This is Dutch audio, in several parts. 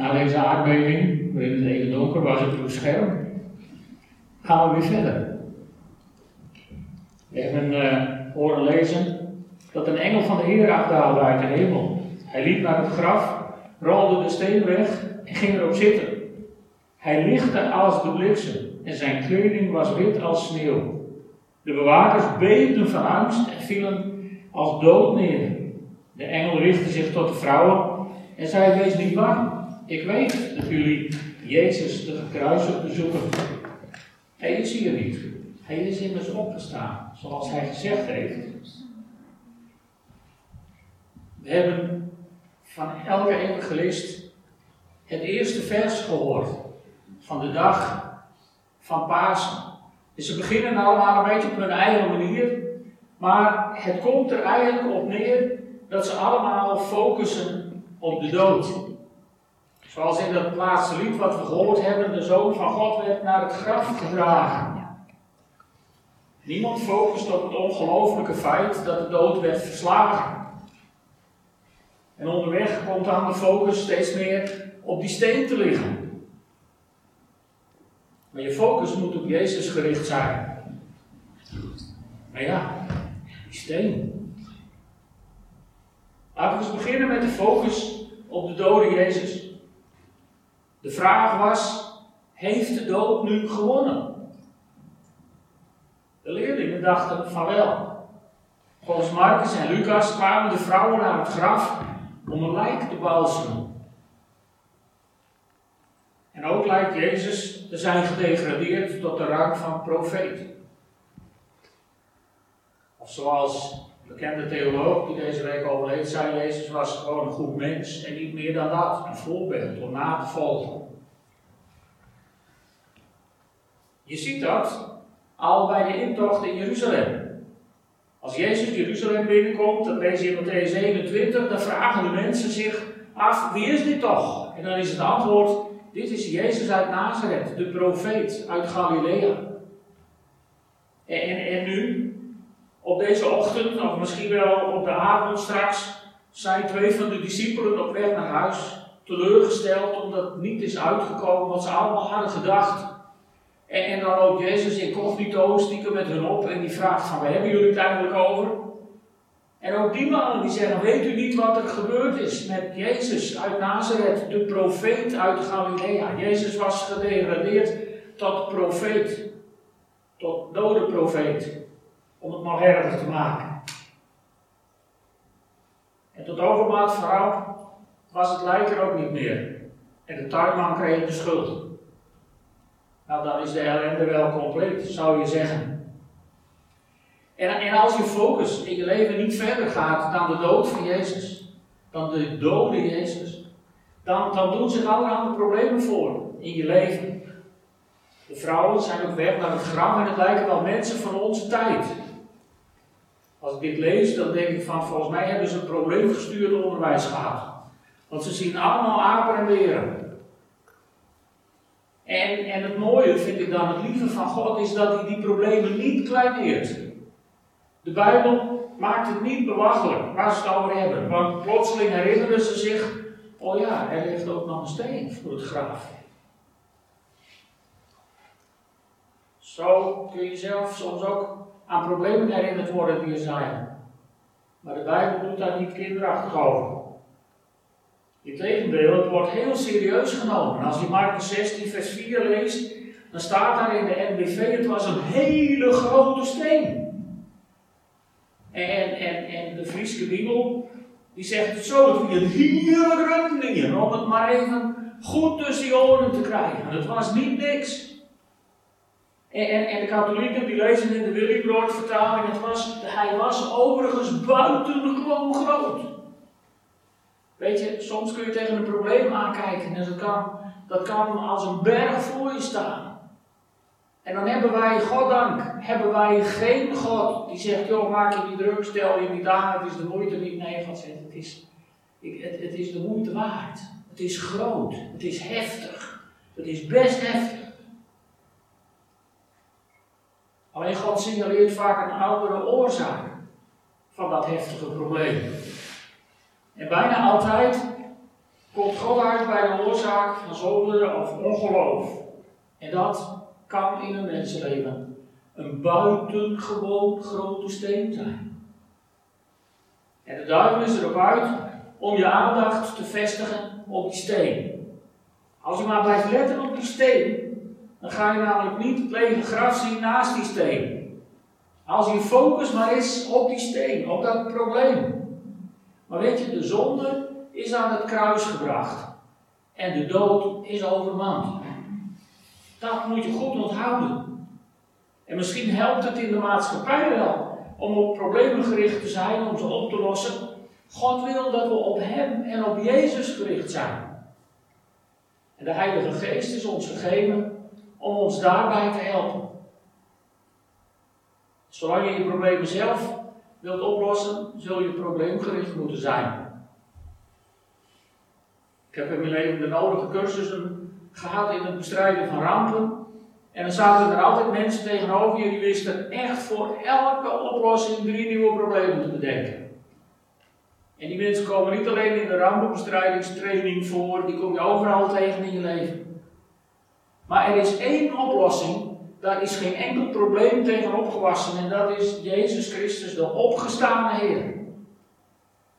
Na deze aardbeving, waarin het even donker was op uw scherm, gaan we weer verder. We hebben uh, horen lezen dat een engel van de Heer afdaalde uit de hemel. Hij liep naar het graf, rolde de steen weg en ging erop zitten. Hij lichtte als de bliksem en zijn kleding was wit als sneeuw. De bewakers beefden van angst en vielen als dood neer. De engel richtte zich tot de vrouwen en zei: Wees niet bang. Ik weet dat jullie Jezus de gekruisigde zoeken. Hij is hier niet. Hij is immers opgestaan, zoals hij gezegd heeft. We hebben van elke evangelist het eerste vers gehoord van de dag van Pasen. Dus ze beginnen allemaal een beetje op hun eigen manier, maar het komt er eigenlijk op neer dat ze allemaal focussen op de dood. Zoals in dat laatste lied wat we gehoord hebben, de Zoon van God werd naar het graf gedragen. Niemand focust op het ongelofelijke feit dat de dood werd verslagen. En onderweg komt dan de focus steeds meer op die steen te liggen. Maar je focus moet op Jezus gericht zijn. Maar ja, die steen. Laten we eens beginnen met de focus op de dode Jezus. De vraag was: heeft de dood nu gewonnen? De leerlingen dachten van wel. Volgens Marcus en Lucas kwamen de vrouwen naar het graf om een lijk te balsemen. En ook lijkt Jezus te zijn gedegradeerd tot de rang van profeet. Of zoals bekende theoloog die deze week overleed zei, Jezus was gewoon een goed mens en niet meer dan dat. Een voorbeeld om na te volgen. Je ziet dat al bij de intocht in Jeruzalem. Als Jezus Jeruzalem binnenkomt, dat lees je in Matthäus 21, dan vragen de mensen zich af, wie is dit toch? En dan is het antwoord, dit is Jezus uit Nazareth, de profeet uit Galilea. En, en, en nu, deze ochtend, of misschien wel op de avond straks, zijn twee van de discipelen op weg naar huis, teleurgesteld omdat niet is uitgekomen wat ze allemaal hadden gedacht. En, en dan loopt Jezus incognito stiekem met hun op en die vraagt van, waar hebben jullie het eigenlijk over? En ook die mannen die zeggen, weet u niet wat er gebeurd is met Jezus uit Nazareth, de profeet uit Galilea. Jezus was gedegradeerd tot profeet, tot dode profeet, om het nog erger te maken. En tot overmaat vrouw was het lijk er ook niet meer. En de tuinman kreeg de schuld. Nou, dan is de ellende wel compleet, zou je zeggen. En, en als je focus in je leven niet verder gaat dan de dood van Jezus, dan de dode Jezus, dan, dan doen zich allerhande problemen voor in je leven. De vrouwen zijn op weg naar het graf en het lijken wel mensen van onze tijd. Als ik dit lees, dan denk ik van volgens mij hebben ze een probleemgestuurde onderwijs gehad. Want ze zien allemaal apen en beren. En, en het mooie vind ik dan, het lieve van God, is dat hij die problemen niet kleineert. De Bijbel maakt het niet belachelijk waar ze het over hebben. Want plotseling herinneren ze zich, oh ja, er ligt ook nog een steen voor het graf. Zo kun je zelf soms ook aan problemen herinnerd worden die er zijn. Maar de Bijbel doet daar niet kinderachtig over. Integendeel, het wordt heel serieus genomen. Als je Marcus 16, vers 4 leest, dan staat daar in de NBV: het was een hele grote steen. En, en, en de Friese Bibel, die zegt het zo: het een hele rundingen om het maar even goed tussen je oren te krijgen. Het was niet niks. En, en, de katholieken die lezen in de Willibrord vertaling, het was, hij was overigens buitengewoon groot. Weet je, soms kun je tegen een probleem aankijken en dat kan, dat kan als een berg voor je staan. En dan hebben wij, goddank, hebben wij geen God die zegt, joh, maak je niet druk, stel je niet aan, het is de moeite niet. Nee, God zegt, het is, ik, het, het is de moeite waard. Het is groot, het is heftig, het is best heftig. Alleen God signaleert vaak een oudere oorzaak van dat heftige probleem. En bijna altijd komt God uit bij de oorzaak van zonde of ongeloof. En dat kan in een mensenleven een buitengewoon grote steen zijn. En de duivel is erop uit om je aandacht te vestigen op die steen. Als je maar blijft letten op die steen, dan ga je namelijk niet het lege graf zien naast die steen. Als je focus maar is op die steen, op dat probleem. Maar weet je, de zonde is aan het kruis gebracht. En de dood is overmand. Dat moet je goed onthouden. En misschien helpt het in de maatschappij wel om op problemen gericht te zijn, om ze op te lossen. God wil dat we op Hem en op Jezus gericht zijn. En de Heilige Geest is ons gegeven om ons daarbij te helpen. Zolang je je problemen zelf wilt oplossen, zul je probleemgericht moeten zijn. Ik heb in mijn leven de nodige cursussen gehad in het bestrijden van rampen. En dan zaten er altijd mensen tegenover je die wisten echt voor elke oplossing drie nieuwe problemen te bedenken. En die mensen komen niet alleen in de rampenbestrijdingstraining voor, die kom je overal tegen in je leven. Maar er is één oplossing, daar is geen enkel probleem tegen opgewassen, en dat is Jezus Christus, de opgestane Heer.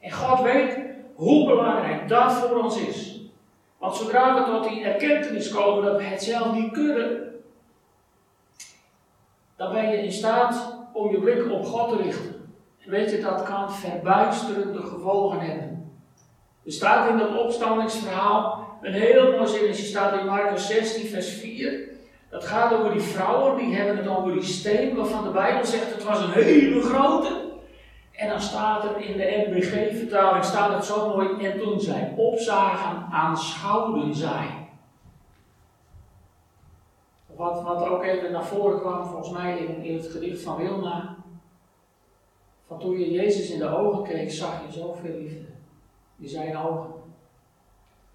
En God weet hoe belangrijk dat voor ons is. Want zodra we tot die erkentenis komen dat we het zelf niet kunnen, dan ben je in staat om je blik op God te richten. En weet je, dat kan verbuisterende gevolgen hebben. Er staat in dat opstandingsverhaal een heel mooi zinnetje, staat in Marcus 16, vers 4. Dat gaat over die vrouwen, die hebben het over die steen, waarvan de Bijbel zegt het was een hele grote. En dan staat er in de NBG-vertaling, staat het zo mooi, en toen zij opzagen, aanschouwden zij. Wat, wat ook even naar voren kwam, volgens mij in, in het gedicht van Wilna. Van toen je Jezus in de ogen keek, zag je zoveel liefde. In zijn ogen.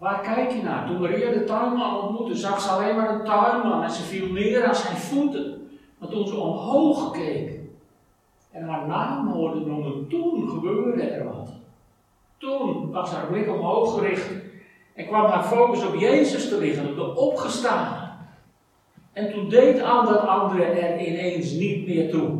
Waar kijk je naar? Toen Maria de tuinman ontmoette, zag ze alleen maar een tuinman en ze viel neer aan zijn voeten. Maar toen ze omhoog keek, en haar naam hoorde noemen, toen gebeurde er wat. Toen was haar blik omhoog gericht en kwam haar focus op Jezus te liggen, op de opgestane. En toen deed al dat andere er ineens niet meer toe.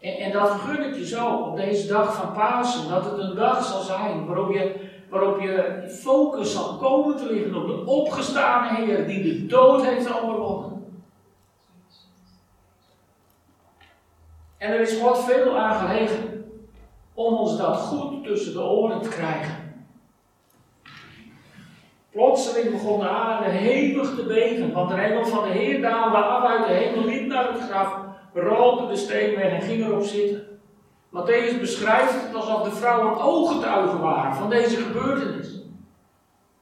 En, en dat gun ik je zo op deze dag van Pasen, dat het een dag zal zijn waarop je, waarop je focus zal komen te liggen op de opgestane Heer die de dood heeft overwonnen. En er is God veel aan gelegen om ons dat goed tussen de oren te krijgen. Plotseling begon de aarde hevig te beven, want de hemel van de Heer daalde af uit de hemel, liep naar het graf, rolde de steen weg en ging erop zitten. Matthäus beschrijft het alsof de vrouwen ooggetuigen waren van deze gebeurtenis.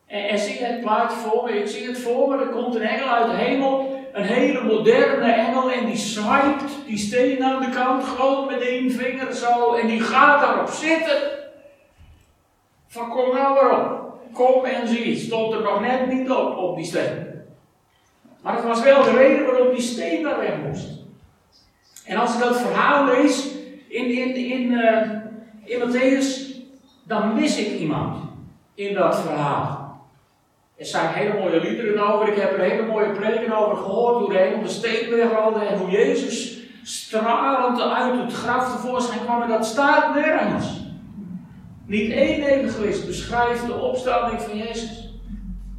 En, en zie het plaatje voor me, ik zie het voor me, er komt een engel uit de hemel een hele moderne engel en die swipt die steen aan de kant gewoon met één vinger zo en die gaat daarop zitten. Van kom nou maar op, kom en zie, stond er nog net niet op, op die steen. Maar het was wel de reden waarom die steen daar weg moest. En als ik dat verhaal lees in, in, in, uh, in Matthäus, dan mis ik iemand in dat verhaal. Er zijn hele mooie liederen over. Ik heb er hele mooie preken over gehoord. Hoe de hemel de steen wegrolde en hoe Jezus stralend uit het graf tevoorschijn kwam. En dat staat nergens. Niet één evangelist beschrijft de opstanding van Jezus.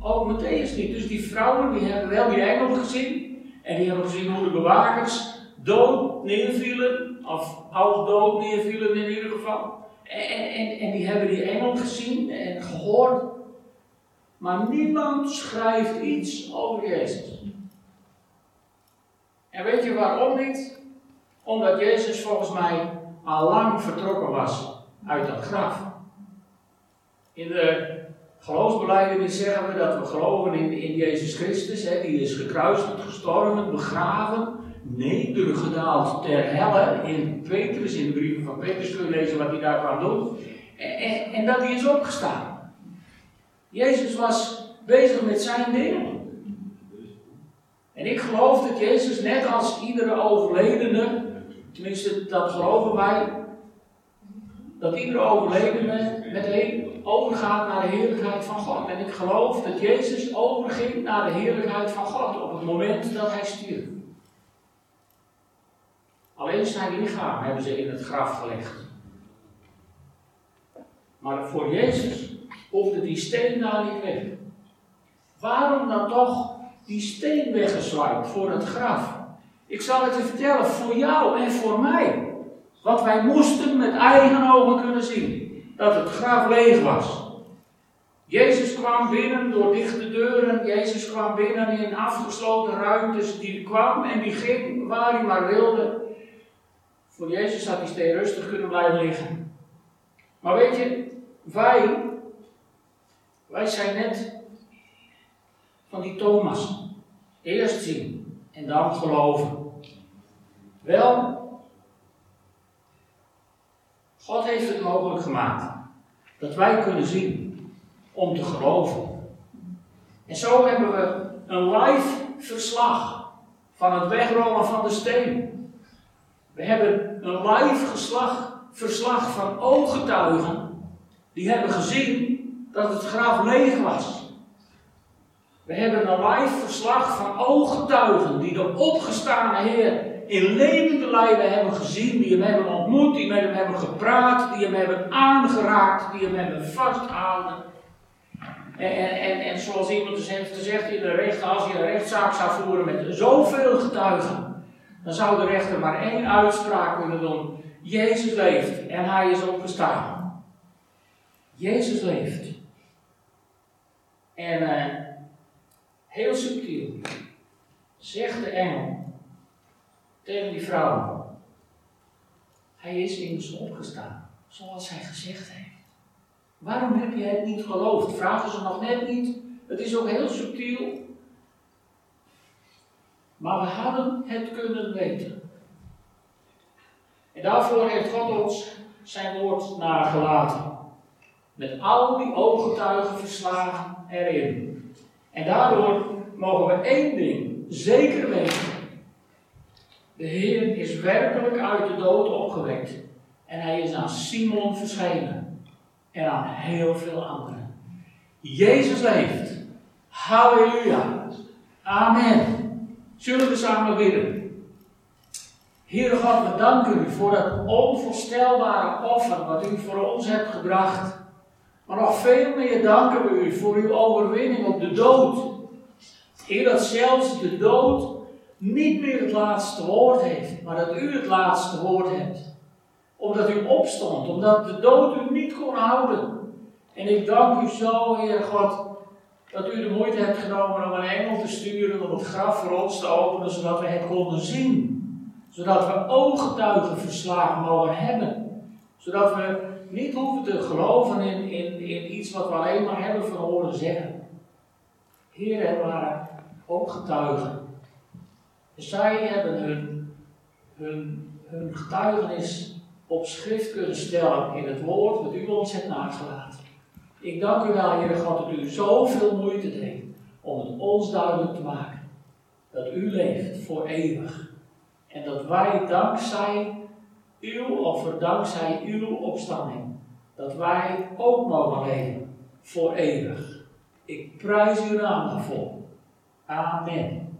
Ook Matthäus niet. Dus die vrouwen die hebben wel die engel gezien. En die hebben gezien hoe de bewakers dood neervielen. Of half dood neervielen in ieder geval. En, en, en die hebben die engel gezien en gehoord. Maar niemand schrijft iets over Jezus. En weet je waarom niet? Omdat Jezus volgens mij al lang vertrokken was uit dat graf. In de geloofsbeleidenis zeggen we dat we geloven in, in Jezus Christus. Hè, die is gekruisigd, gestorven, begraven, nedergedaald ter helle. In Petrus, in de brieven van Petrus kun je lezen wat hij daar kwam doen. En, en, dat hij is opgestaan. Jezus was bezig met zijn ding. En ik geloof dat Jezus, net als iedere overledene, tenminste dat geloven wij, dat iedere overledene meteen overgaat naar de heerlijkheid van God. En ik geloof dat Jezus overging naar de heerlijkheid van God op het moment dat hij stierf. Alleen zijn lichaam hebben ze in het graf gelegd. Maar voor Jezus hoefde die steen daar niet weg. Waarom dan toch die steen weggezwaaid voor het graf? Ik zal het je vertellen, voor jou en voor mij. Wat wij moesten met eigen ogen kunnen zien. Dat het graf leeg was. Jezus kwam binnen door dichte deuren. Jezus kwam binnen in afgesloten ruimtes. Die kwam en die ging waar hij maar wilde. Jezus had die steen rustig kunnen blijven liggen. Maar weet je, wij, wij zijn net van die Thomas. Eerst zien en dan geloven. Wel, God heeft het mogelijk gemaakt dat wij kunnen zien om te geloven. En zo hebben we een live verslag van het wegrollen van de steen. We hebben een live verslag van ooggetuigen die hebben gezien dat het graf leeg was. We hebben een live verslag van ooggetuigen die de opgestane Heer in levende lijven hebben gezien, die hem hebben ontmoet, die met hem hebben gepraat, die hem hebben aangeraakt, die hem hebben vastgehouden. En, en, en, zoals iemand dus heeft gezegd in de rechter, als je een rechtszaak zou voeren met zoveel getuigen, dan zou de rechter maar één uitspraak kunnen doen. Jezus leeft en hij is opgestaan. Jezus leeft. En uh, heel subtiel zegt de engel tegen die vrouw: Hij is immers opgestaan, zoals hij gezegd heeft. Waarom heb je het niet geloofd? Vragen ze nog net niet. Het is ook heel subtiel. Maar we hadden het kunnen weten. En daarvoor heeft God ons zijn woord nagelaten. Met al die ooggetuigenverslagen erin. En daardoor mogen we één ding zeker weten. De Heer is werkelijk uit de dood opgewekt. En hij is aan Simon verschenen. En aan heel veel anderen. Jezus leeft. Halleluja. Amen. Zullen we samen bidden? Heere God, we danken u voor dat onvoorstelbare offer wat u voor ons hebt gebracht. Maar nog veel meer danken we u voor uw overwinning op de dood. Heer, dat zelfs de dood niet meer het laatste woord heeft, maar dat u het laatste woord hebt. Omdat u opstond, omdat de dood u niet kon houden. En ik dank u zo, Heer God, dat u de moeite hebt genomen om een engel te sturen om het graf voor ons te openen, zodat we het konden zien. Zodat we ooggetuigenverslagen mogen hebben. Zodat we niet hoeven te geloven in, in, in iets wat we alleen maar hebben van horen zeggen. Heer, er waren ook getuigen. Zij hebben hun, hun, hun getuigenis op schrift kunnen stellen in het woord wat u ons hebt nagelaten. Ik dank u wel, Heer God, dat u zoveel moeite deed om het ons duidelijk te maken. Dat u leeft voor eeuwig. En dat wij dankzij uw, of dankzij uw opstanding, dat wij ook mogen leven voor eeuwig. Ik prijs uw naam daarvoor. Amen.